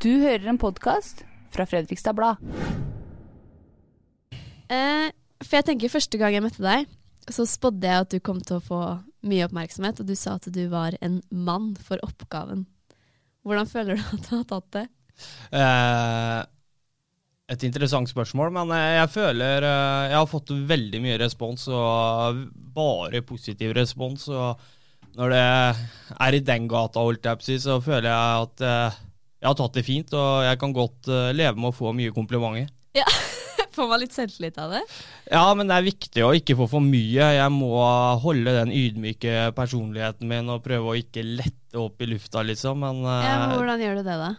Du hører en podkast fra Fredrikstad Blad. Eh, for jeg tenker Første gang jeg møtte deg, så spådde jeg at du kom til å få mye oppmerksomhet, og du sa at du var en mann for oppgaven. Hvordan føler du at du har tatt det? Eh, et interessant spørsmål, men eh, jeg føler eh, Jeg har fått veldig mye respons, og bare positiv respons. Og når det er i den gata, holdt jeg på å si, så føler jeg at eh, jeg har tatt det fint, og jeg kan godt eh, leve med å få mye komplimenter. Ja, Får man litt selvtillit av det? Ja, men det er viktig å ikke få for mye. Jeg må holde den ydmyke personligheten min og prøve å ikke lette opp i lufta, liksom. Men Ja, eh, men hvordan gjør du det, da?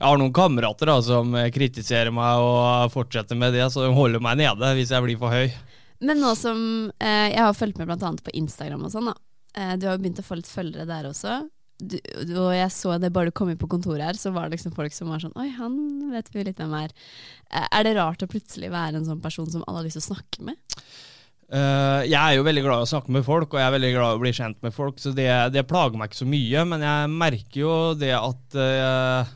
jeg har noen kamerater da, som kritiserer meg og fortsetter med det, så de holder meg nede hvis jeg blir for høy. Men nå som eh, Jeg har fulgt med bl.a. på Instagram og sånn, da. Eh, du har jo begynt å få litt følgere der også. Du, og jeg så det bare du kom inn på kontoret her, så var det liksom folk som var sånn Oi, han vet vi litt hvem er. Eh, er det rart å plutselig være en sånn person som alle har lyst til å snakke med? Uh, jeg er jo veldig glad i å snakke med folk, og jeg er veldig glad i å bli kjent med folk, så det, det plager meg ikke så mye. Men jeg merker jo det at eh,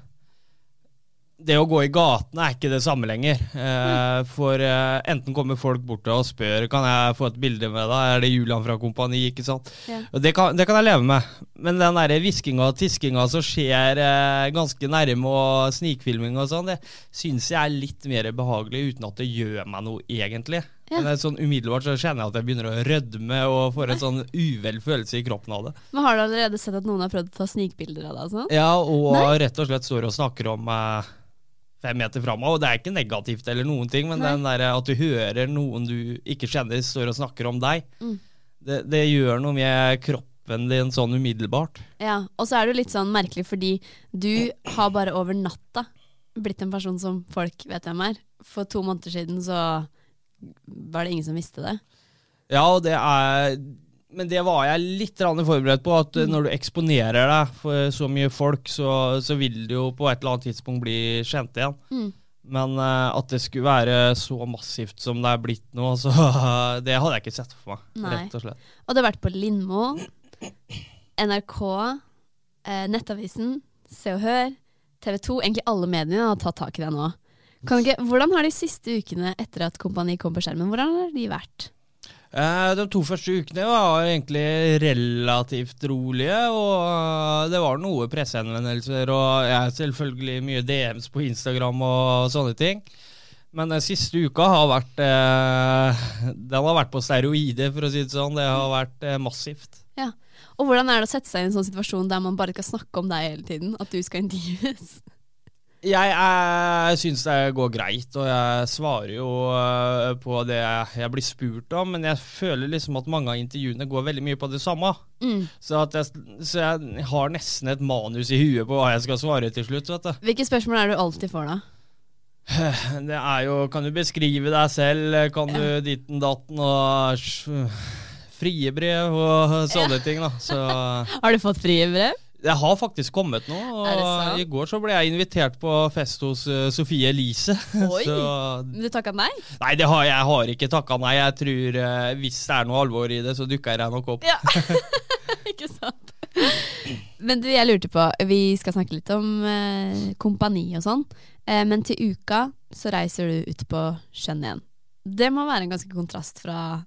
det å gå i gatene er ikke det samme lenger. Eh, for eh, enten kommer folk bort og spør Kan jeg få et bilde med deg, er det Julian fra Kompani, ikke sant. Ja. Det kan, det kan jeg leve med. Men den der hviskinga og tiskinga som skjer eh, ganske nærme, og snikfilming og sånn, det syns jeg er litt mer behagelig uten at det gjør meg noe, egentlig. Ja. Men sånn umiddelbart så kjenner jeg at jeg begynner å rødme og får en sånn uvel følelse i kroppen av det. Men Har du allerede sett at noen har prøvd å ta snikbilder av deg? sånn? Ja, og Nei. rett og slett står og snakker om eh, fem meter fra meg, og det er ikke negativt eller noen ting, men Nei. den der at du hører noen du ikke kjenner står og snakker om deg, Mm. det, det gjør noe med kroppen din sånn umiddelbart. Ja, og så er det jo litt sånn merkelig, fordi du har bare over natta blitt en person som folk vet hvem er. For to måneder siden så var det ingen som visste det. Ja, og det er Men det var jeg litt forberedt på, at eh, når du eksponerer deg for så mye folk, så, så vil du jo på et eller annet tidspunkt bli kjent igjen. Mm. Men uh, at det skulle være så massivt som det er blitt nå, så det hadde jeg ikke sett for meg. Nei. Rett og slett. Og det har vært på Lindmo, NRK, eh, Nettavisen, Se og Hør, TV 2. Egentlig alle mediene har tatt tak i deg nå. Kan ikke, hvordan har de siste ukene etter at Kompani kom på skjermen, hvordan har de vært? Eh, de to første ukene var egentlig relativt rolige, og eh, det var noe pressehenvendelser og jeg selvfølgelig mye DMs på Instagram og sånne ting. Men den siste uka har vært eh, Den har vært på steroider, for å si det sånn. Det har vært massivt. Ja. Og hvordan er det å sette seg i en sånn situasjon der man bare skal snakke om deg hele tiden? At du skal intervjues? Jeg, jeg syns det går greit, og jeg svarer jo eh, på det jeg blir spurt om, men jeg føler liksom at mange av intervjuene går veldig mye på det samme. Mm. Så, at jeg, så jeg har nesten et manus i huet på hva jeg skal svare til slutt. vet du. Hvilke spørsmål er det du alltid får da? Det er jo Kan du beskrive deg selv? Kan du ditten datten og frie brev og sånne ting, da. Så Har du fått frie brev? Det har faktisk kommet. Er Og i går så ble jeg invitert på fest hos uh, Sofie Elise. Oi. Så Men du takka nei? Nei, det har, jeg har ikke takka nei. Jeg tror uh, hvis det er noe alvor i det, så dukker jeg nok opp. Ja. Ikke sant? Men du, jeg lurte på Vi skal snakke litt om uh, kompani og sånn. Men til uka så reiser du ut på sjøen igjen. Det må være en ganske kontrast fra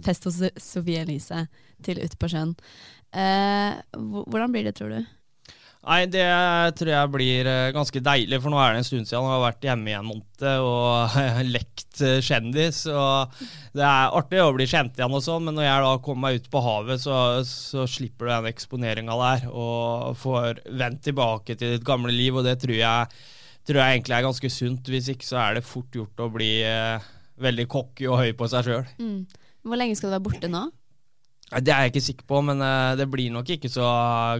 fest hos Sofie Elise til ute på sjøen. Eh, hvordan blir det, tror du? Nei, det tror jeg blir eh, ganske deilig, for nå er det en stund siden jeg har vært hjemme i en måned og lekt eh, kjendis. Og det er artig å bli kjent igjen og sånn, men når jeg da kommer meg ut på havet, så, så slipper du den eksponeringa der, og får vendt tilbake til ditt gamle liv, og det tror jeg, tror jeg egentlig er ganske sunt. Hvis ikke så er det fort gjort å bli eh, veldig cocky og høy på seg sjøl. Mm. Hvor lenge skal du være borte nå? Det er jeg ikke sikker på, men eh, det blir nok ikke så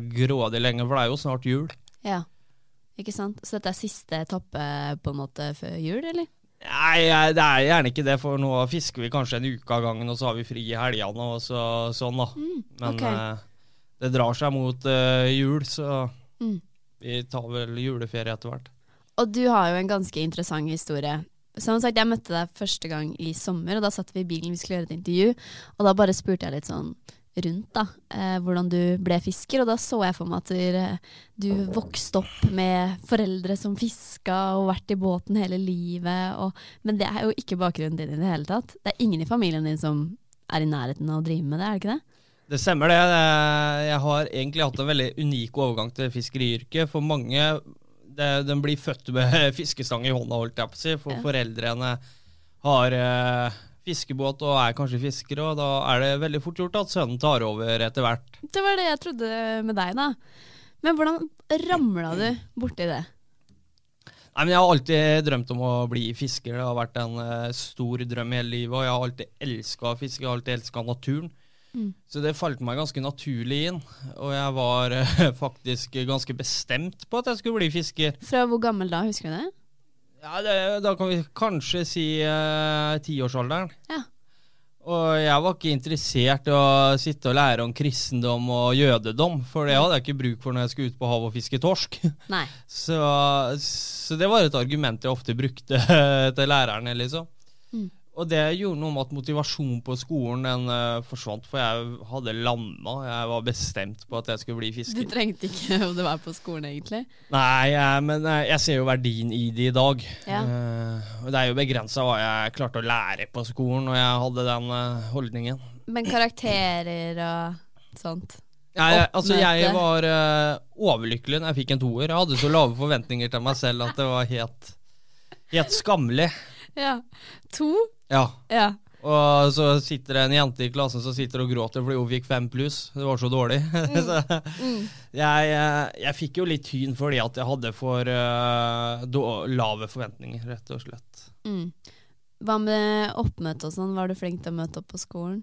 grådig lenge, for det er jo snart jul. Ja. Ikke sant? Så dette er siste etappe på en måte før jul, eller? Nei, det er gjerne ikke det, for nå fisker vi kanskje en uke av gangen, og så har vi fri i helgene og så, sånn, da. Men okay. eh, det drar seg mot eh, jul, så Mm. vi tar vel juleferie etter hvert. Og du har jo en ganske interessant historie. Som sagt, Jeg møtte deg første gang i sommer, og da satt vi i bilen vi skulle gjøre et intervju. Og da bare spurte jeg litt sånn rundt da, eh, hvordan du ble fisker. Og da så jeg for meg at du, eh, vokste opp med foreldre som fiska og vært i båten hele livet. Og, men det er jo ikke bakgrunnen din i det hele tatt. Det er ingen i familien din som er i nærheten av å drive med det, er det ikke det? Det stemmer. Det- Jeg har egentlig hatt en veldig unik overgang til fiskeriyrket. For mange det, de blir født med fiskestang i hånda, holdt jeg på å si. For Ja. foreldrene har eh, fiskebåt og er kanskje fiskere, og da er det veldig fort gjort at sønnen tar over etter hvert. Det var det jeg trodde med deg, da. Men hvordan ramla du borti det? Nei, men Jeg har alltid drømt om å bli fisker. Det har vært en uh, stor drøm hele livet. Og jeg har alltid elska fiske, jeg har alltid elska naturen. Mm. Så det falt meg ganske naturlig inn. Og jeg var eh, faktisk ganske bestemt på at jeg skulle bli fisker. Fra hvor gammel da, husker du det? Ja, det, Da kan vi kanskje si tiårsalderen. tiårsalderen. Ja. Og jeg var ikke interessert i å sitte og lære om kristendom og jødedom, for det hadde jeg ikke bruk for når jeg skulle ut på havet og fiske torsk. Nei. Så, så det var et argument jeg ofte brukte til lærerne, liksom. Mm. Og det gjorde noe med at motivasjonen på skolen den uh, forsvant, for jeg hadde landa. Jeg var bestemt på at jeg skulle bli Du trengte ikke om være var på skolen, egentlig. Nei, jeg, men eh, jeg ser jo verdien i det i dag. Ja. Uh, det er jo begrensa hva jeg klarte å lære på skolen, når jeg hadde den uh, holdningen. Men karakterer og sånt. Jeg, altså, jeg var overlykkelig når jeg fikk en toer. Jeg hadde så lave forventninger til meg selv at det var helt, helt skammelig. Ja. To? Ja. Ja. Og så sitter det en jente i klassen som sitter og gråter fordi hun fikk fem pluss. Det var så dårlig. så jeg, eh, jeg fikk jo litt tyn fordi at jeg hadde for uh, lave forventninger, rett og slett. Mm. Hva med oppmøte og sånn? Var du flink til å møte opp på skolen?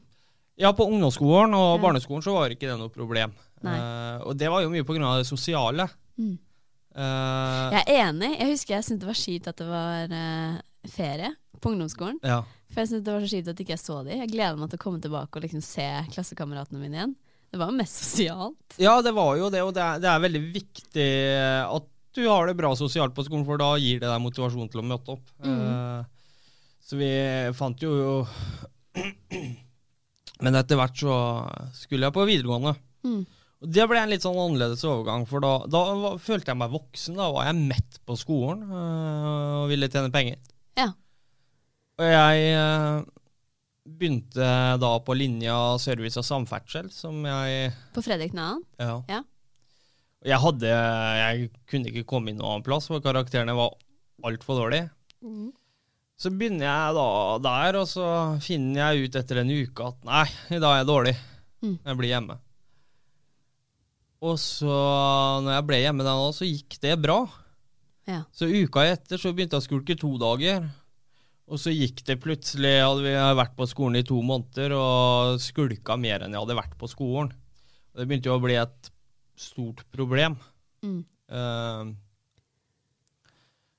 Ja, på ungdomsskolen og Ja. barneskolen så var ikke det noe problem. Eh, og det var jo mye av det sosiale. Mm. Uh, Jeg er enig. Jeg husker jeg syntes det var skit at det var ferie på ungdomsskolen. ja. For jeg syntes det var så kjipt at ikke jeg så de. Jeg gleder meg til å komme tilbake og liksom se klassekameratene mine igjen. Det var jo mest sosialt. ja, det var jo det, og det er, det er veldig viktig at du har det bra sosialt på skolen, for da gir det deg motivasjon til å møte opp. Eh, så vi fant jo Men etter hvert så skulle jeg på videregående. Mm. Og Det ble en litt sånn annerledes overgang, for da, da følte jeg meg voksen. Da var jeg mett på skolen uh, og ville tjene penger. Ja. Og jeg øh, begynte da på linja service og samferdsel, som jeg På Fredrik Nahan. Ja. Ja. Jeg hadde Jeg kunne ikke komme inn noen annen plass, for karakterene var altfor dårlige. Mm. Så begynner jeg da der, og så finner jeg ut etter en uke at nei, i dag er jeg dårlig. Mm. Jeg blir hjemme. Og så, når jeg ble hjemme da, så gikk det bra. Ja. Så uka etter så begynte jeg å skulke to dager. Og så gikk det plutselig, hadde vi vært på skolen i to måneder og skulka mer enn jeg hadde vært på skolen. Og det begynte jo å bli et stort problem. Mm. Uh,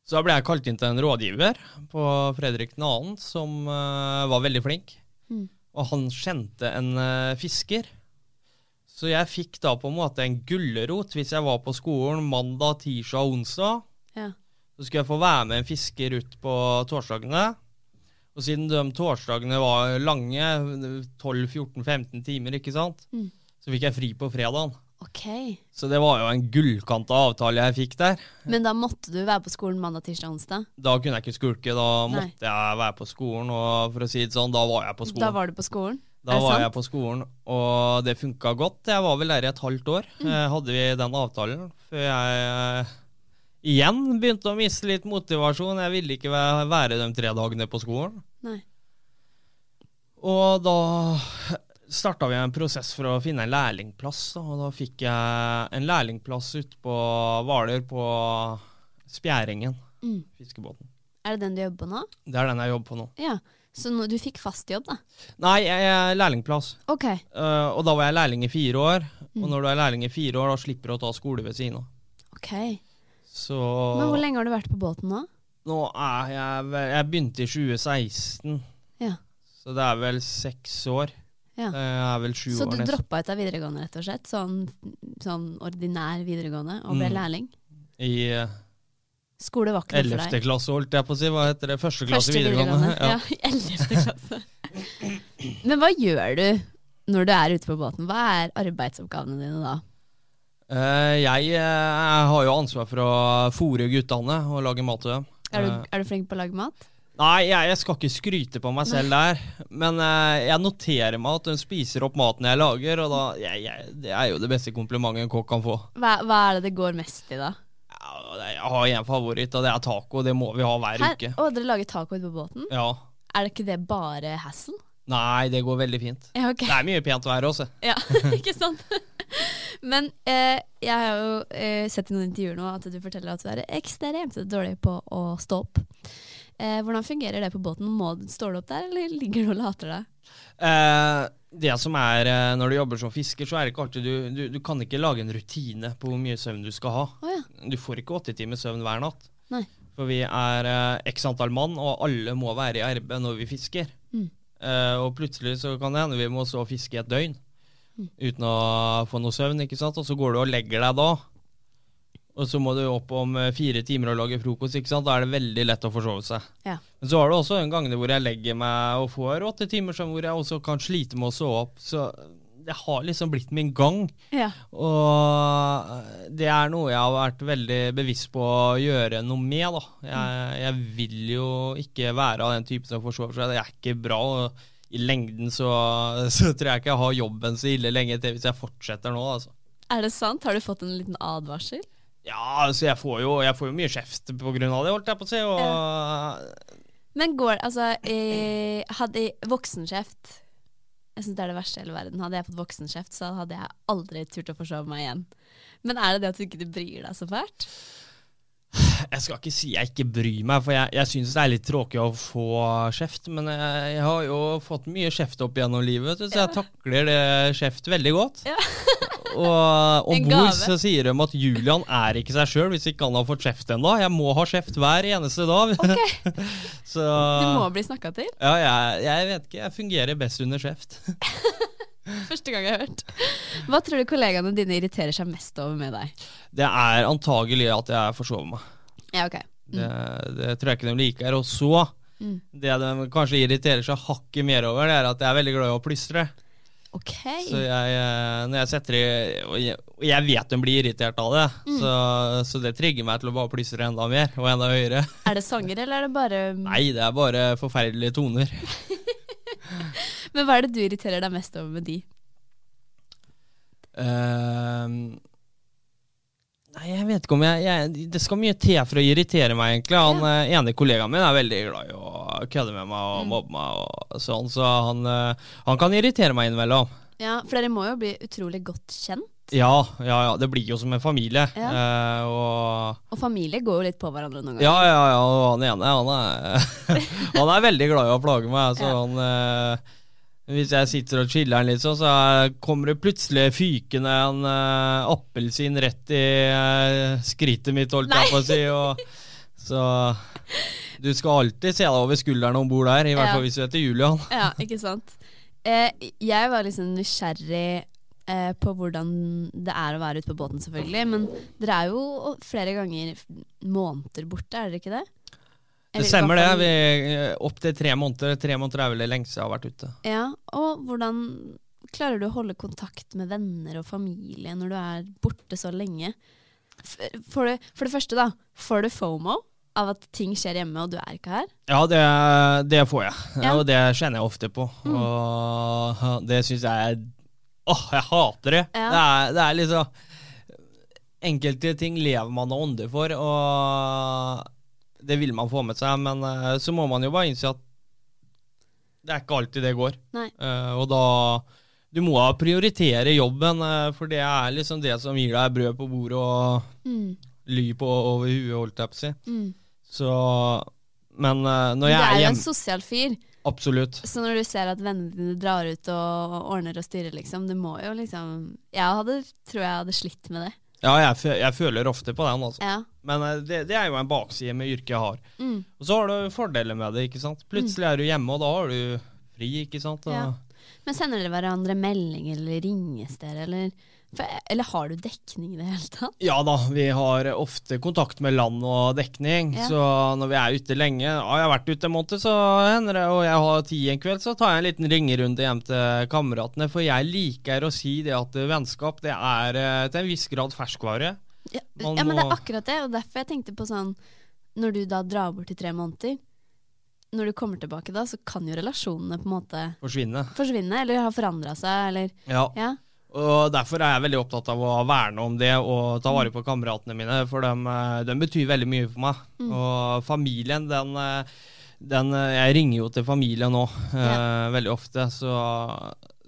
så da ble jeg kalt inn til en rådgiver på Fredrik 2., som uh, var veldig flink. Mm. Og han kjente en uh, fisker. Så jeg fikk da på en måte en gulrot hvis jeg var på skolen mandag, tirsdag og onsdag. Ja. Så skulle jeg få være med en fisker ut på torsdagene. Og siden de torsdagene var lange, 12-14-15 timer, ikke sant, Mm. så fikk jeg fri på fredagen. Ok. Så det var jo en gullkanta avtale jeg fikk der. Men da måtte du være på skolen mandag, tirsdag, onsdag? Da kunne jeg ikke skulke, da Nei. måtte jeg være på skolen. Og for å si det sånn, da var jeg på skolen. Da var du på skolen? Da var sant? jeg på skolen, og det funka godt. Jeg var vel der i et halvt år. Mm. Eh, hadde vi den avtalen før jeg igjen begynte å miste litt motivasjon. Jeg ville ikke være de tre dagene på skolen. Nei. Og da starta vi en prosess for å finne en lærlingplass. Og da fikk jeg en lærlingplass ute på Hvaler, på Spjæringen. Mm. Fiskebåten. Er det den du jobber på nå? Det er den jeg jobber på nå. Ja. Så nå, du fikk fast jobb, da? Nei, jeg er lærlingplass. Ok. Uh, og da var jeg lærling i fire år. Mm. Og når du er lærling i fire år, da slipper du å ta skole ved siden av. ok. Så Men hvor lenge har du vært på båten nå? nå er jeg vel Jeg begynte i 2016, Ja. så det er vel seks år. Ja. Det er vel sju Så du droppa ut av videregående, rett og slett? Sånn, sånn ordinær videregående, og ble Mm. lærling? I eh, Skole var ikke noe for deg? klasse, holdt jeg på å si. Hva heter det? Første klasse Første videregående. Ja, i ellevte klasse. Men hva gjør du når du er ute på båten? Hva er arbeidsoppgavene dine da? Eh, jeg eh, har jo ansvar for å fòre guttene og lage mat til dem. Er du, Eh, er du flink på å lage mat? Nei, jeg, jeg skal ikke skryte på meg selv der. Men jeg noterer meg at hun spiser opp maten jeg lager, og da jeg, jeg, Det er jo det beste komplimentet en kokk kan få. Hva, hva er det det går mest i da? Ja, Jeg har én favoritt, og det er taco. Det må vi ha hver Her, uke. å, dere lager taco ute på båten? Ja. Er det ikke det bare hassle? Nei, det går veldig fint. Ja, okay. Det er mye pent vær også. Ja, ikke sant? Men eh, jeg har jo eh, sett i noen intervjuer nå at du forteller at du er ekstremt dårlig på å stå opp. Eh, hvordan fungerer det på båten? Må, står du opp der, eller ligger du og later deg? Eh, det som er eh, Når du jobber som fisker, så er det ikke alltid du, du, du kan ikke lage en rutine på hvor mye søvn du skal ha. Oh, ja. Du får ikke åtte timer søvn hver natt. Nei. For vi er eh, x antall mann, og alle må være i arbeid når vi fisker. Mm. Eh, og plutselig så kan det hende vi må og fiske i et døgn. Uten å få noe søvn, ikke sant. Og så går du og legger deg da. Og så må du opp om eh, fire timer og lage frokost, ikke sant. Da er det veldig lett å forsove seg. Ja. Men så har du også en gang hvor jeg legger meg og får åtte timer sånn hvor jeg også kan slite med å sove opp. Så det har liksom blitt min gang. Ja. Og det er noe jeg har vært veldig bevisst på å gjøre noe med. da. Jeg, jeg vil jo ikke være av den typen som forsover seg. Det er ikke bra. og I lengden så, så tror jeg ikke jeg har jobben så ille lenge til hvis jeg fortsetter nå. altså. Er det sant? Har du fått en liten advarsel? Ja, altså jeg får jo, jeg får jo mye kjeft på grunn av det, holdt jeg på å si. Og Men går Altså, eh, hadde voksenkjeft Jeg syns det er det verste i hele verden. Hadde jeg fått voksenkjeft, så hadde jeg aldri turt å forsove meg igjen. Men er det det at du ikke bryr deg så fælt? Jeg skal ikke si jeg ikke bryr meg, for jeg, jeg syns det er litt tråkig å få kjeft. Men jeg, jeg har jo fått mye kjeft opp gjennom livet, så jeg takler det kjeft veldig godt. Ja. Og En bord så sier de at Julian er ikke seg sjøl hvis ikke han har fått kjeft ennå. Jeg må ha kjeft hver eneste dag. så Du må bli snakka til. Ja, jeg, jeg vet ikke. Jeg fungerer best under kjeft. Første gang jeg har hørt. Hva tror du kollegaene dine irriterer seg mest over med deg? Det er antagelig at jeg forsover meg. Ja, ok. Det, det tror jeg ikke de liker. Og så, Mm. det de kanskje irriterer seg hakket mer over, det er at jeg er veldig glad i å plystre. Okay. Så jeg, eh, når jeg setter i Og jeg, jeg vet de blir irritert av det, Mm. så, så det trigger meg til å bare plystre enda mer og enda høyere. Er det sanger, eller er det bare Nei, det er bare forferdelige toner. Men hva er det du irriterer deg mest over med de? Nei, jeg vet ikke om jeg, jeg Det skal mye til for å irritere meg, egentlig. Han ja. ene kollegaen min er veldig glad i å kødde med meg og Mm. mobbe meg og sånn, så han, eh, han kan irritere meg innimellom. Ja, For dere må jo bli utrolig godt kjent. Ja, ja, ja. Det blir jo som en familie. Ja. Eh, og Og familie går jo litt på hverandre noen ganger. Ja, ja, ja, og han ene han er, han er veldig glad i å plage meg. Så han, eh, hvis jeg sitter og chiller'n litt sånn, så er- kommer det plutselig fykende en uh, appelsin rett i uh, skrittet mitt, holdt jeg på å si. Og, så du skal alltid se deg over skulderen om bord der, i hvert Ja. fall hvis du heter Julian. Ja, ikke sant? Eh, jeg var liksom nysgjerrig eh, på hvordan det er å være ute på båten, selvfølgelig. Men dere er jo flere ganger måneder borte, er dere ikke det? Det stemmer det. Vi, Opptil tre måneder. Tre måneder er vel det lengste jeg har vært ute. Ja, og hvordan klarer du å holde kontakt med venner og familie når du er borte så lenge? For, du, for det første, da, får du FOMO av at ting skjer hjemme og du er ikke her? Ja, det, det får jeg, Ja. og det kjenner jeg ofte på. Mm. Og det syns jeg er Åh, jeg hater det! Ja. Det, er, det er liksom Enkelte ting lever man og ånder for, og det vil man få med seg, men uh, så må man jo bare innse at det er ikke alltid det går. Eh, og da Du må prioritere jobben, uh, for det er liksom det som gir deg brød på bordet og Mm, ly på over huet, holdt jeg på å si. mm. Så Men når jeg er er jo en sosial fyr, Absolutt. så når du ser at vennene dine drar ut og ordner og styrer, liksom, du må jo liksom Jeg hadde, tror jeg hadde slitt med det. Ja, jeg, jeg føler ofte på den, altså. Ja. Men eh, det, det er jo en bakside med yrket jeg har. Mm. Og så har du fordeler med det, ikke sant. Plutselig er du hjemme, og da har du fri, ikke sant. Og, Ja. Men sender dere hverandre melding, eller ringes dere, eller for, Eller har du dekning i det hele tatt? Ja da, vi har ofte kontakt med land og dekning. Ja. Så når vi er ute lenge ja, Jeg har vært ute en måned, så hender det, og jeg har tid en kveld, så tar jeg en liten ringerunde hjem til kameratene. For jeg liker å si det at vennskap det er eh, til en viss grad ferskvare. Ja, ja, men det er akkurat det, og derfor jeg tenkte på sånn Når du da drar bort i tre måneder, når du kommer tilbake da, så kan jo relasjonene på en måte Forsvinne. forsvinne, eller ha forandra seg, eller Ja. Ja. Og derfor er jeg veldig opptatt av å verne om det og ta vare på kameratene mine, for de, eh, betyr veldig mye for meg. Og familien, den, eh, den eh, Jeg ringer jo til familien nå eh, veldig ofte, så,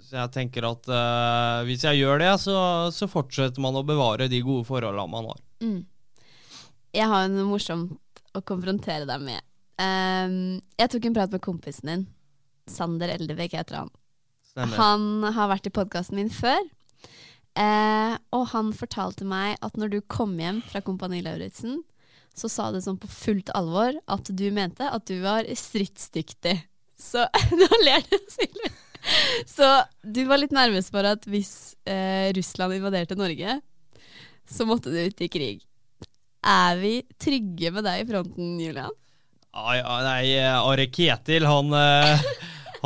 så jeg tenker at uh, hvis jeg gjør det, så, så fortsetter man å bevare de gode forholdene man har. Mm. Jeg har noe morsomt å konfrontere deg med. Um, jeg tok en prat med kompisen din. Sander Eldevik heter han. Stemmer. Han har vært i podkasten min før. Eh, og han fortalte meg at når du kom hjem fra Kompani Lauritzen, så sa du sånn på fullt alvor at du mente at du var stridsdyktig. Så Nå ler du, Silje. Så du var litt nervøs for at hvis eh, Russland invaderte Norge, så måtte du ut i krig. Er vi trygge med deg i fronten, Julian? Ah, ja, nei, eh, Are Ketil, han, eh,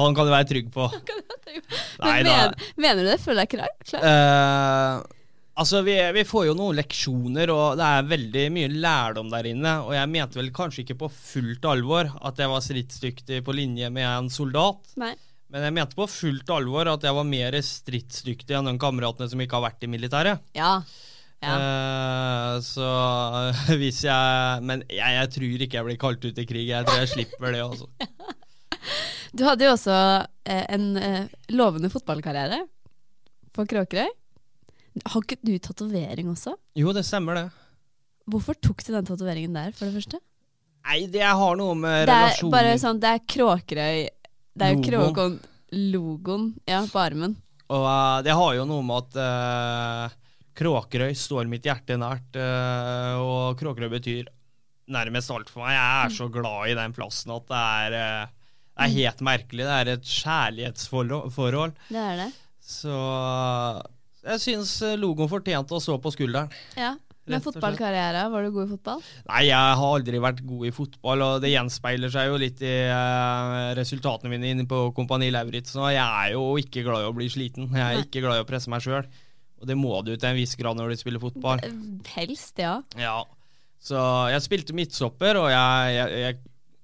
han kan du være trygg på. Nei Men da. mener du det? Føler deg klar? klar? Uh, altså, vi, vi får jo noen leksjoner, og det er veldig mye lærdom der inne. Og jeg mente vel kanskje ikke på fullt alvor at jeg var stridsdyktig på linje med en soldat. Nei. Men jeg mente på fullt alvor at jeg var mer stridsdyktig enn de kameratene som ikke har vært i militæret. Ja. ja. Uh, så hvis jeg Men jeg, jeg tror ikke jeg blir kalt ut i krig. Jeg tror jeg slipper det, altså. Du hadde jo også eh, en eh, lovende fotballkarriere på Kråkerøy. Har ikke du tatovering også? Jo, det stemmer, det. Hvorfor tok du den tatoveringen der, for det første? Nei, det har noe med Det er relasjoner bare sånn, det er Kråkerøy Det er jo Kråkon-logoen ja, på armen. Og uh, det har jo noe med at uh, Kråkerøy står mitt hjerte nært, uh, og Kråkerøy betyr nærmest alt for meg. Jeg er så glad i den plassen at det er, det er helt merkelig. Det er et kjærlighetsforhold. Det er det. Så jeg syns logoen fortjente å stå på skulderen. Ja. Men fotballkarriere, var du god i fotball? Nei, jeg har aldri vært god i fotball, og det gjenspeiler seg jo litt i eh, resultatene mine inne på Kompani Lauritzen. Og jeg er jo ikke glad i å bli sliten. Jeg er Nei. ikke glad i å presse meg sjøl. Og det må du til en viss grad når du spiller fotball. Eh, Helst, ja. Ja. Så jeg spilte midtstopper, og jeg, jeg, jeg,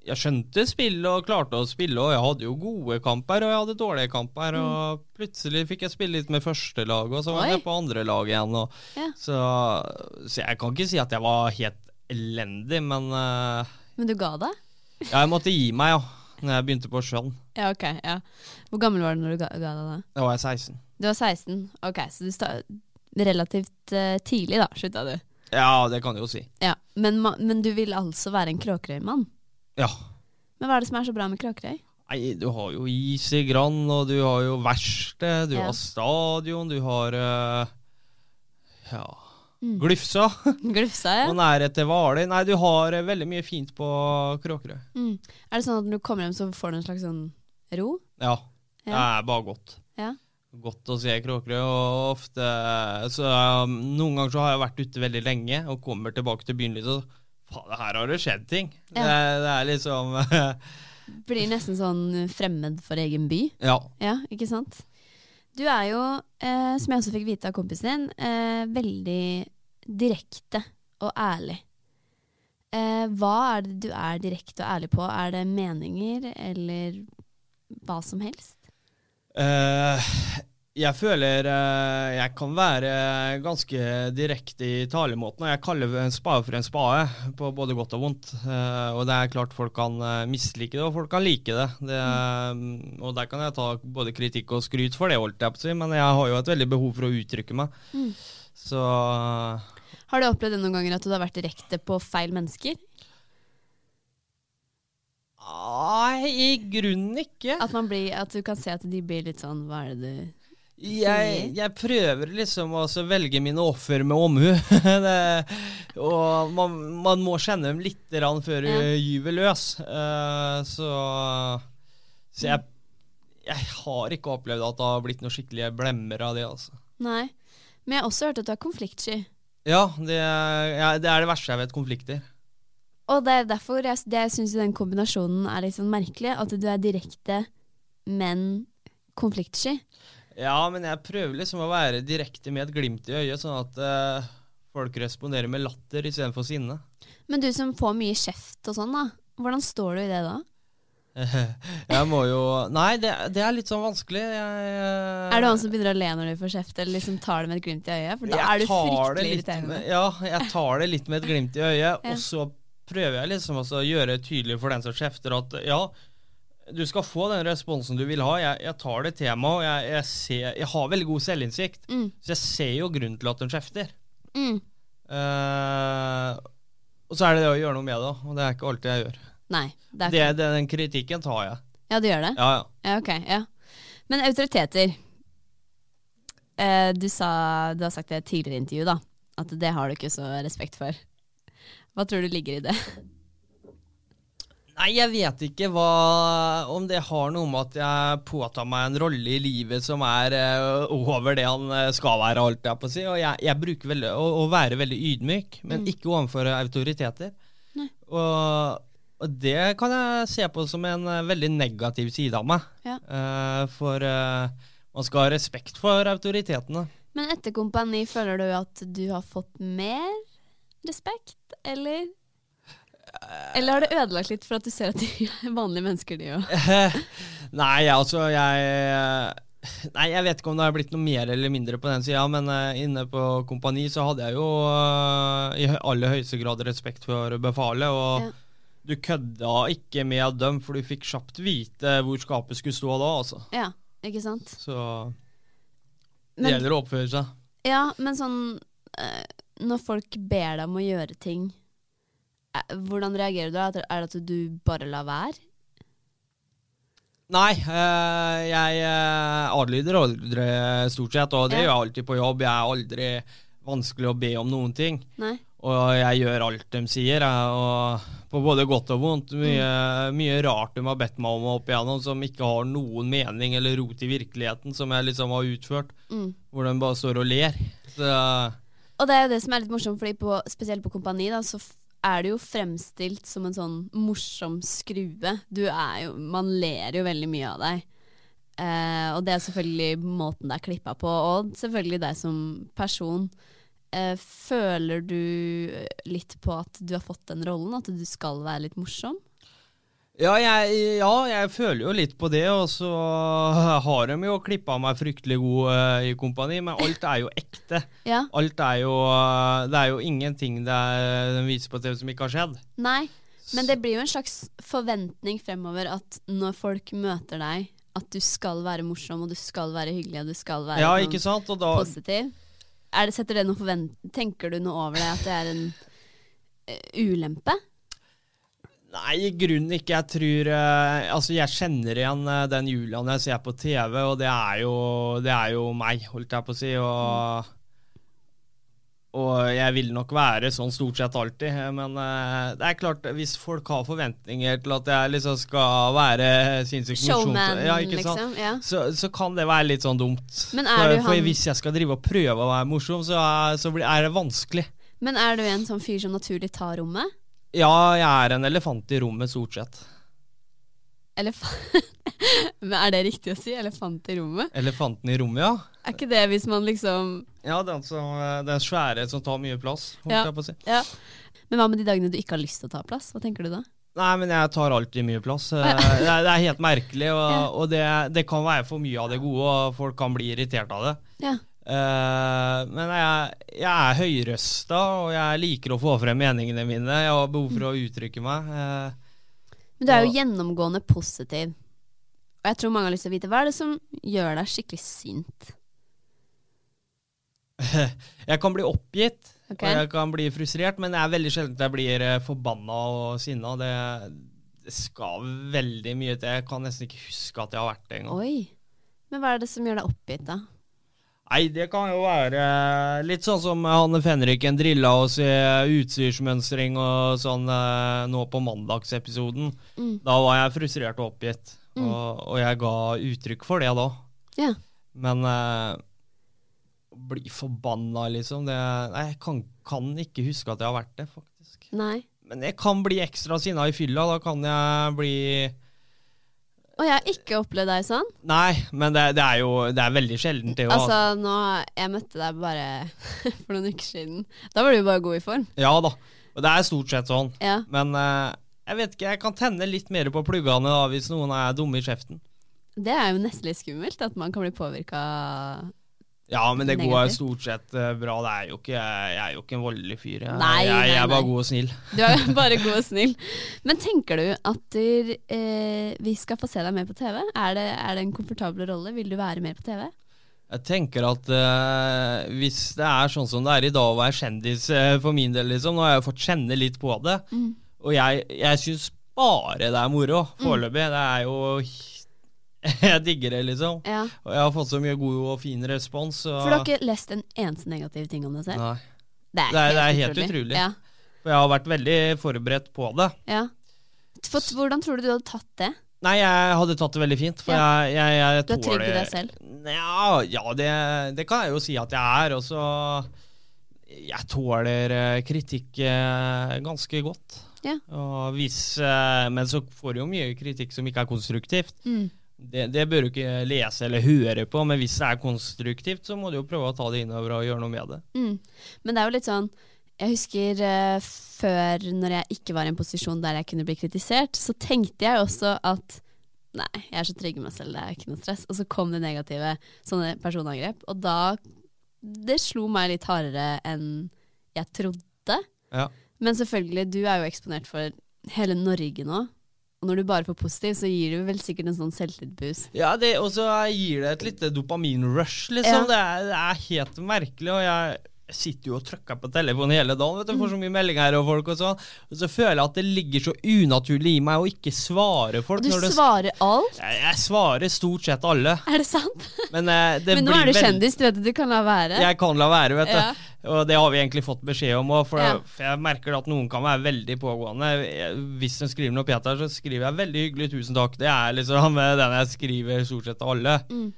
jeg skjønte spillet og klarte å spille, og jeg hadde jo gode kamper, og jeg hadde dårlige kamper, og plutselig fikk jeg spille litt med førstelaget, og så var Oi. jeg på andre lag igjen. Og, Ja. så, så jeg kan ikke si at jeg var helt elendig, men uh, Men du ga deg? ja, jeg måtte gi meg, ja, når jeg begynte på sjøen. Ja, ok. ja. Hvor gammel var du når du ga, ga deg da? Da var jeg 16. Du var 16. Ok, så du sta relativt uh, tidlig da, slutta du. Ja, det kan du jo si. Ja, men, men du vil altså være en Kråkerøy-mann? Ja. Men hva er det som er så bra med Kråkerøy? Nei, du har jo is i Grand, og du har jo verksted, du Ja. har stadion, du har uh, ja, Mm. Glufsa. Glufsa, ja. Og nærhet til Hvaler. Nei, du har uh, veldig mye fint på Kråkerøy. Mm. Er det sånn at når du kommer hjem, så får du en slags sånn ro? Ja. Det er bare godt. Ja. Godt å se Kråkerøy, og ofte Så um, noen ganger så har jeg vært ute veldig lenge, og kommer tilbake til byen litt, og her har det skjedd ting. Ja. Det, det er liksom Blir nesten sånn fremmed for egen by? Ja. Ja, ikke sant? Du er jo, eh, som jeg også fikk vite av kompisen din, eh, veldig direkte og ærlig. Eh, hva er det du er direkte og ærlig på? Er det meninger, eller hva som helst? Jeg føler eh, jeg kan være ganske direkte i talemåten, og jeg kaller en spade for en spade, på både godt og vondt. Eh, og det er klart folk kan eh, mislike det, og folk kan like det. det mm, og der kan jeg ta både kritikk og skryt for det, holdt jeg på å si, men jeg har jo et veldig behov for å uttrykke meg. Mm. Så Har du opplevd det noen ganger at du har vært direkte på feil mennesker? Nei, i grunnen ikke. At, man blir, at du kan se at de blir litt sånn Hva er det du Jeg, jeg prøver liksom å velge mine offer med omhu. Det- og man, man må kjenne dem litt før før Ja. du gyver løs. Uh, så så jeg, jeg har ikke opplevd at det har blitt noen skikkelige blemmer av det. altså. Nei. Men jeg har også hørt at du er konfliktsky. Ja, det, ja, det er det verste jeg vet. Konflikter. Og det er derfor jeg, det jeg syns den kombinasjonen er litt sånn merkelig. At du er direkte, men konfliktsky. Ja, men jeg prøver liksom å være direkte med et glimt i øyet, sånn at uh, folk responderer med latter istedenfor sinne. Men du som får mye kjeft og sånn, da. Hvordan står du i det da? Jeg må jo Nei, det, det er litt sånn vanskelig. Jeg, uh... Er du han som begynner å le når du får kjeft, eller liksom tar det med et glimt i øyet? For da jeg er du fryktelig irriterende. Ja, jeg tar det litt med et glimt i øyet, Ja. og så prøver jeg liksom å gjøre det tydelig for den som kjefter at ja, du skal få den responsen du vil ha. Jeg, jeg tar det meg, og jeg, jeg, ser, jeg har veldig god selvinnsikt. Mm. Så jeg ser jo grunnen til at den kjefter. Mm. Uh, og så er det det å gjøre noe med det, og det er ikke alltid jeg gjør. Nei. Det er ikke. det, den kritikken tar jeg. Ja, du gjør det? Ja, ja. Ja, okay, Ja. Men autoriteter. Uh, du, sa, du har sagt det i et tidligere intervju, da. At det har du ikke så respekt for. Hva tror du ligger i det? Nei, jeg vet ikke hva, om det har noe med at jeg påtar meg en rolle i livet som er uh, over det han eh, skal være, alt jeg på å si. Og jeg, jeg bruker veldig, å, å være veldig ydmyk, men ikke overfor autoriteter. Og, og det kan jeg se på som en eh, veldig negativ side av meg. Ja. Uh, for uh, man skal ha respekt for autoritetene. Men etter Kompani, føler du at du har fått mer respekt, eller? Eller har det ødelagt litt for at du ser at de er vanlige mennesker, de òg? Nei, altså jeg Nei, jeg vet ikke om det har blitt noe mer eller mindre på den sida, men eh, inne på kompani så hadde jeg jo eh, i aller høyeste grad respekt for befalet. Og Ja. du kødda ikke med dem, for du fikk kjapt vite hvor skapet skulle stå da, altså. Ja, ikke sant? Så det Men, gjelder å oppføre seg. ja, men sånn eh, Når folk ber deg om å gjøre ting, hvordan reagerer du da? Er det at du bare lar være? Nei, øh, jeg eh, adlyder aldri stort sett, og det Ja. gjør jeg alltid på jobb. Jeg er aldri vanskelig å be om noen ting. Nei? Og jeg gjør alt de sier, på både godt og vondt. Mye, mye rart de har bedt meg om opp igjennom som ikke har noen mening eller rot i virkeligheten, som jeg liksom har utført. Mm. Hvor de bare står og ler. Så, Og det er jo det som er litt morsomt, fordi på, spesielt på Kompani da, så er du jo fremstilt som en sånn morsom skrue. Du er jo Man ler jo veldig mye av deg. Eh, og det er selvfølgelig måten det er klippa på, og selvfølgelig deg som person. Eh, føler du litt på at du har fått den rollen, at du skal være litt morsom? Ja, jeg, ja, jeg føler jo litt på det, og så har de jo klippa meg fryktelig god uh, i kompani, men alt er jo ekte. Ja? Alt er jo eh, Det er jo ingenting det er, de viser på TV som ikke har skjedd. Nei. Men det blir jo en slags forventning fremover at når folk møter deg, at du skal være morsom, og du skal være hyggelig, og du skal være Ja, sånn ikke sant? Og da, positiv. Er det, setter det noe forvent tenker du noe over det, at det er en uh, ulempe? Nei, i grunnen ikke. Jeg tror eh, Altså, jeg kjenner igjen eh, den Julian jeg ser på TV, og det er jo, det er jo meg, holdt jeg på å si. Og, og jeg vil nok være sånn stort sett alltid. Men eh, det er klart, hvis folk har forventninger til at jeg liksom skal være sinnssykt Showman, ja, liksom. Ja. Så, så kan det være litt sånn dumt. Men er for, du for hvis jeg skal drive og prøve å være morsom, så, er, så blir, er det vanskelig. Men er du en sånn fyr som naturlig tar rommet? Ja, jeg er en elefant i rommet, stort sett. Elefant Men er det riktig å si? Elefant i rommet? Elefanten i rommet, ja. Er ikke det hvis man liksom Ja, den, som, den svære som tar mye plass, Ja. si. Ja. Men hva med de dagene du ikke har lyst til å ta plass? Hva tenker du da? Nei, men jeg tar alltid mye plass. Eh, Det er, det er helt merkelig, og, og det, det kan være for mye av det gode, og folk kan bli irritert av det. Ja. Eh, men jeg, jeg er høyrøsta, og jeg liker å få frem meningene mine. Jeg har behov for å uttrykke meg. Uh, Men du er jo Og- gjennomgående positiv. Og jeg tror mange har lyst til å vite hva er det som gjør deg skikkelig sint? jeg kan bli oppgitt, okay. og jeg kan bli frustrert, men det er veldig sjelden jeg blir eh, forbanna og sinna. Det, det skal veldig mye til. Jeg kan nesten ikke huske at jeg har vært det engang. Men hva er det som gjør deg oppgitt, da? Nei, det kan jo være litt sånn som Hanne Fenriken drilla oss i utstyrsmønstring og sånn eh, nå på mandagsepisoden. Mm. Da var jeg frustrert og oppgitt, og, og jeg ga uttrykk for det da. Ja. Men eh, bli forbanna, liksom det, Nei, jeg kan, kan ikke huske at jeg har vært det, faktisk. Nei. Men jeg kan bli ekstra sinna i fylla. Da kan jeg bli Og jeg har ikke opplevd deg sånn. Nei, men det, det er jo det er veldig sjeldent, det. Altså, nå Jeg møtte deg bare for noen uker siden. Da var du jo bare god i form. Ja da. Og det er stort sett sånn. Ja. Men uh, jeg vet ikke, jeg kan tenne litt mer på pluggene da, hvis noen er dumme i kjeften. Det er jo nesten litt skummelt, at man kan bli påvirka Ja, men det går Negativt. stort sett eh, bra. Det er jo ikke, jeg er jo ikke en voldelig fyr. Jeg, Nei, jeg, jeg nei, er bare nei. god og snill. Du er bare god og snill. Men tenker du at der, eh, vi skal få se deg mer på TV? Er det, er det en komfortabel rolle? Vil du være mer på TV? Jeg tenker at eh, hvis det er sånn som det er i dag å være kjendis eh, for min del, liksom, nå har jeg fått kjenne litt på det, Mm. og jeg, jeg syns bare det er moro foreløpig. Det er jo Jeg digger det, liksom. Ja. Og jeg har fått så mye god og fin respons. Og, For du har ikke lest en eneste negativ ting om deg selv? Nei. Det Det er- det er helt utrolig. Ja. For jeg har vært veldig forberedt på det. ja. For, hvordan tror du du hadde tatt det? Nei, jeg hadde tatt det veldig fint, for Ja. jeg, jeg, jeg Du er trygg i deg selv? Ja, ja det, det kan jeg jo si at jeg er. Og så Jeg tåler eh, kritikk eh, ganske godt. Ja. Og hvis, eh, men så får du jo mye kritikk som ikke er konstruktivt. Mm. Det, det bør du ikke lese eller høre på, men hvis det er konstruktivt, så må du jo prøve å ta det innover og gjøre noe med det. Mm. Men det er jo litt sånn Jeg husker uh, før, når jeg ikke var i en posisjon der jeg kunne bli kritisert, så tenkte jeg også at Nei, jeg er så trygg i meg selv, det er ikke noe stress. Og så kom det negative sånne personangrep, og da Det slo meg litt hardere enn jeg trodde. Ja. Men selvfølgelig, du er jo eksponert for hele Norge nå. Og når du bare får positiv, så gir du vel sikkert en sånn selvtillitsboost. Ja, og så gir det et lite dopaminrush, liksom. Ja. Det, er, det er helt merkelig. Og jeg sitter jo og trykker på telefonen hele dagen. vet du, Får så mye meldinger og folk og sånn. Og så føler jeg at det ligger så unaturlig i meg å ikke svare folk. Og du når det, svarer alt. jeg, jeg svarer stort sett alle. Er det sant? Men, eh, det Men nå er du kjendis, du vet at du kan la være. Jeg kan la være, vet du. Ja. Og det har vi egentlig fått beskjed om òg, for, Ja. for jeg merker at noen kan være veldig pågående. Hvis de skriver noe Peter, så skriver jeg veldig hyggelig 'tusen takk'. Det er liksom den jeg skriver stort sett til alle. Mm.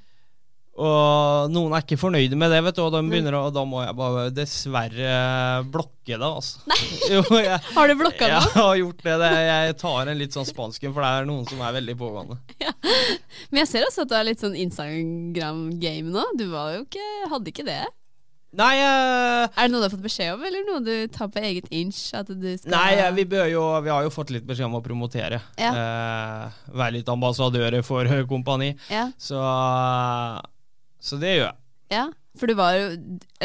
Og noen er ikke fornøyde med det, vet du, og, de begynner, og da må jeg bare dessverre blokke det, altså. Jo, jeg, Har du blokka jeg har gjort det, det. Jeg tar en litt sånn spansken, for det er noen som er veldig pågående. Men jeg ser også at du er litt sånn Instagram-game nå. Du ikke, hadde ikke det. Nei, uh, Er det noe du har fått beskjed om, eller noe du tar på eget inch? At du skal Nei, eh, vi, bør jo, vi har jo fått litt beskjed om å promotere. Ja. Uh, være litt ambassadører for kompani. Ja, Så, så det gjør jeg. ja. For du var jo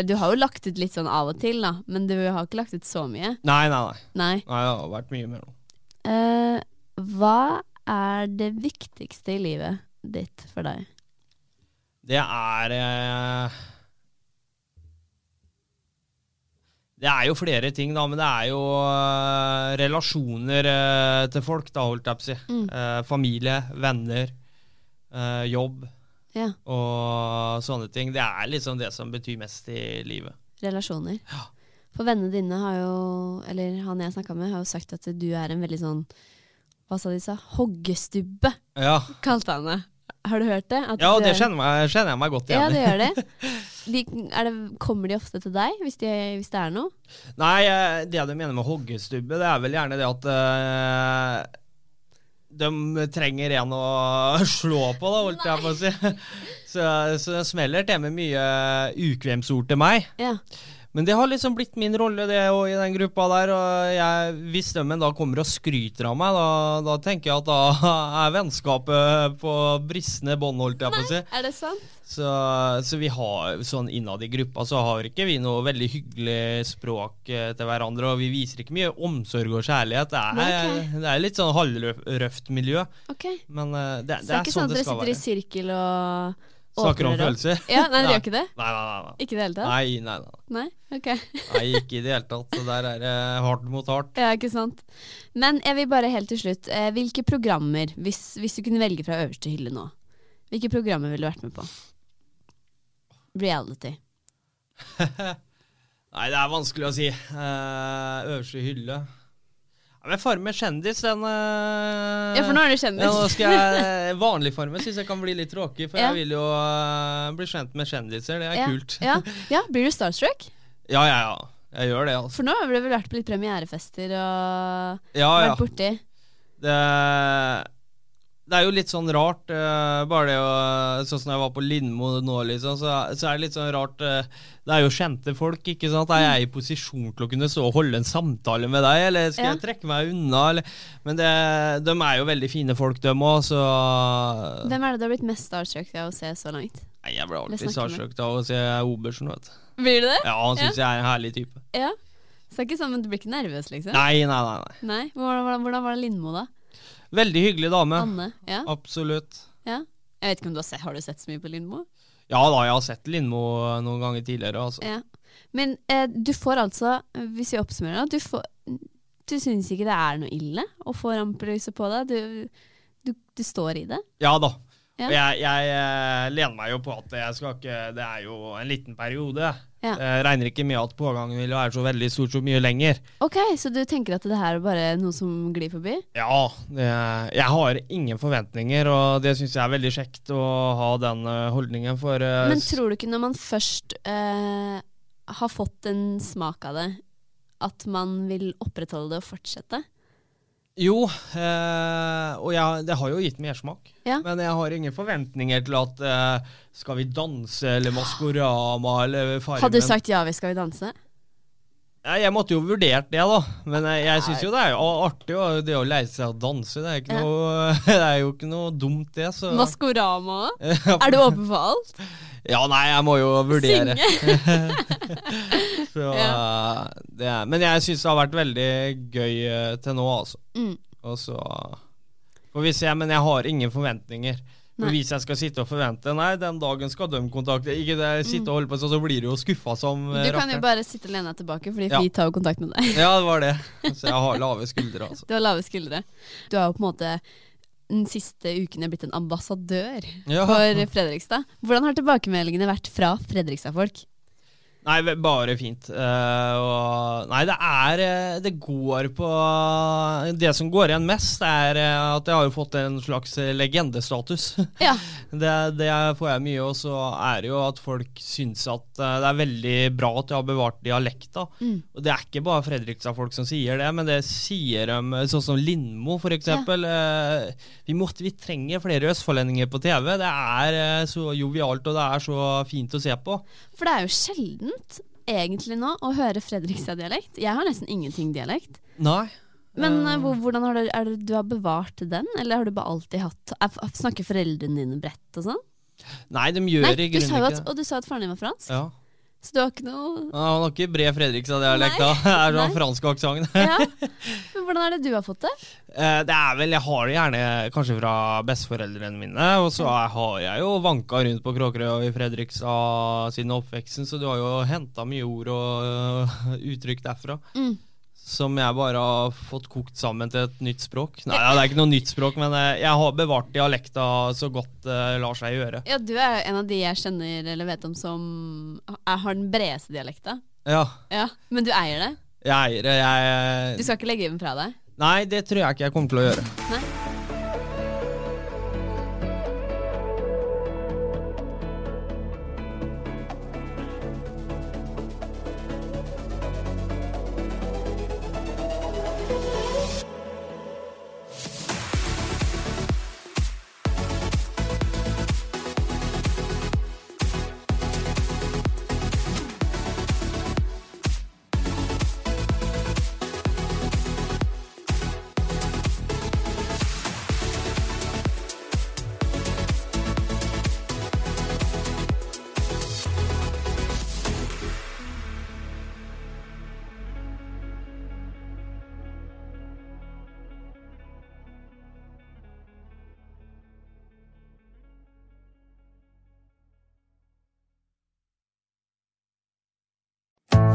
Du har jo lagt ut litt sånn av og til, da. Men du har ikke lagt ut så mye. Nei, nei, nei. Nei. nei det har vært mye mer nå. Eh, hva er det viktigste i livet ditt for deg? Det er eh, Det er jo flere ting, da, men det er jo eh, relasjoner eh, til folk, da, holdt jeg på å si. Mm. Familie, venner, jobb Ja, og sånne ting. Det er liksom det som betyr mest i livet. relasjoner. For vennene dine har jo, eller han jeg snakka med, har jo sagt at du er en veldig sånn Hva sa de sa? Hoggestubbe, Ja, kalte han det. Har du hørt det? At ja og det er- kjenner, meg, kjenner jeg meg godt igjen Ja, det gjør det. De, er det. Kommer de ofte til deg hvis, de, hvis det er noe? Nei, eh, det du mener med hoggestubbe, det er vel gjerne det at eh, de trenger en å slå på, da, holdt jeg på å si. Så, så det smeller til med mye ukvemsord til meg. Ja. Men det har liksom blitt min rolle det og i den gruppa der. Og jeg, hvis de da kommer og skryter av meg, da, da tenker jeg at da er vennskapet på bristende bånd, holdt jeg på å si. Er det sant? Så, så vi har sånn innad i gruppa så har ikke vi noe veldig hyggelig språk eh, til hverandre, og vi viser ikke mye omsorg og kjærlighet. Det er, okay. det er litt sånn halvrøft miljø, Ok. men eh, det, Så det er ikke sånn at dere sitter i sirkel og Snakker om følelser? Ja, nei, det gjør ikke det? Nei, nei, nei. nei. Ikke i det hele tatt? Nei, nei, nei. Nei? Ok. nei, ikke i det hele tatt. Så der er det hardt mot hardt. Ja, ikke sant. Men jeg vil bare helt til slutt, eh, hvilke programmer, hvis, hvis du kunne velge fra øverste hylle nå, hvilke programmer ville du vært med på? reality? Nei, det er vanskelig å si. Eh, øverste hylle. Ja, men farme kjendis, den uh, Ja, for nå er du kjendis. Ja, nå skal jeg Vanlig farme syns jeg kan bli litt tråkig, for Ja. jeg vil jo uh, bli kjent med kjendiser. Det er ja. kult. Ja. ja, Blir du starstruck? ja, ja, ja. Jeg gjør det, altså. For nå har du vel vært på litt premierefester og Ja, ja. vært borti Det, det er jo litt sånn rart, uh, bare det å Sånn som jeg var på Lindmo nå, liksom, så, så er det litt sånn rart uh, Det er jo kjente folk, ikke sant. Er jeg i posisjon til å kunne så holde en samtale med deg, eller skal Ja. jeg trekke meg unna, eller Men det, de er jo veldig fine folk, de òg, så Hvem er det du har blitt mest starstruck av å se så langt? Nei, Jeg blir alltid starstruck av å se Obersen, vet du. Blir du det? Ja, han syns jeg er en herlig type. Ja. Så det er ikke sånn, men du blir ikke nervøs, liksom? Nei, nei, nei. nei. Nei? Hvordan, hvordan, hvordan var det Lindmo, da? Veldig hyggelig dame. Anne? Ja? Absolutt. ja? Jeg vet ikke om du har sett Har du sett så mye på Lindmo? Ja da, jeg har sett Lindmo noen ganger tidligere, altså. Ja. Men eh, du får altså, hvis vi oppsummerer da, du, får, du syns ikke det er noe ille å få rampelyset på deg? Du, du, du står i det? Ja da. Ja. Jeg, jeg eh, lener meg jo på at ikke Det er jo en liten periode. Ja. Jeg regner ikke med at pågangen vil være så veldig stort så mye lenger. Ok, så du tenker at det her er bare noe som glir forbi? Ja, det, jeg har ingen forventninger, og det syns jeg er veldig kjekt å ha den eh, holdningen. For eh, Men tror du ikke når man først eh, har fått en smak av det, at man vil opprettholde det og fortsette? Jo, eh, og jeg, det har jo gitt mersmak. Ja. Men jeg har ingen forventninger til at eh, skal vi danse eller Maskorama eller Farmen. Hadde du sagt ja, vi skal vi danse? Ja, jeg måtte jo vurdert det, da. Men jeg, jeg syns jo det er jo artig og det å lære seg å danse. Det er, ikke Ja. noe, det er jo ikke noe dumt, det. Så. Maskorama? Er du åpen for alt? Ja, nei, jeg må jo vurdere. Så, det er, men jeg syns det har vært veldig gøy eh, til nå, altså. Mm. Og så får vi se. Men jeg har ingen forventninger. For Hvis jeg skal sitte og forvente Nei, den dagen skal de kontakte Ikke det, sitte og holde på sånn, så blir du jo skuffa som Mm. Du kan kan jo bare sitte og lene deg tilbake, fordi Ja. vi tar jo kontakt med deg. Ja, det var det. Så jeg har lave skuldre, altså. Du har lave skuldre. Du har jo på en måte den siste uken blitt en ambassadør Ja. for Fredrikstad. Hvordan har tilbakemeldingene vært fra Fredrikstad-folk? Nei, bare fint. Uh, og, nei, det er eh, Det går på Det som går igjen mest, er eh, at jeg har jo fått en slags legendestatus. Ja. det, det får jeg mye, og så er det jo at folk syns at det er veldig bra at jeg har bevart dialekta. Mm. Og det er ikke bare Fredrikstad-folk som sier det, men det sier de, sånn som Lindmo, for eksempel. Uh, vi, måtte, vi trenger flere østfoldendinger på TV. Det er så jovialt, og det er så fint å se på. For det er jo sjeldent egentlig nå å høre Fredrikstad-dialekt. Jeg har nesten ingenting dialekt. Nei. Men uh, hvordan har du, er du har bevart den, eller har du bare alltid hatt er, Snakker foreldrene dine bredt og sånn? Nei, de gjør Nei, i grunnen ikke det. og du sa at faren din var fransk, Ja. Så du har ikke noe Ja, Han har ikke bred Fredrikstad-dialekt, da. Det er sånn fransk aksent. Ja. Men hvordan er det du har fått det? Eh, Det er vel, Jeg har det gjerne kanskje fra besteforeldrene mine, og så har jeg jo vanka rundt på Kråkerøy og i Fredrikstad siden oppveksten, så du har jo henta mye ord og uttrykk derfra. Mm. Som jeg bare har fått kokt sammen til et nytt språk. Nei, det er ikke noe nytt språk, men eh, jeg har bevart dialekta så godt det lar seg gjøre. Ja, du er en av de jeg kjenner eller vet om som har den bredeste dialekta. Ja, Ja, Men du eier det? jeg eier det. Jeg Du skal ikke legge den fra deg? Nei, det tror jeg ikke jeg kommer til å gjøre. Nei?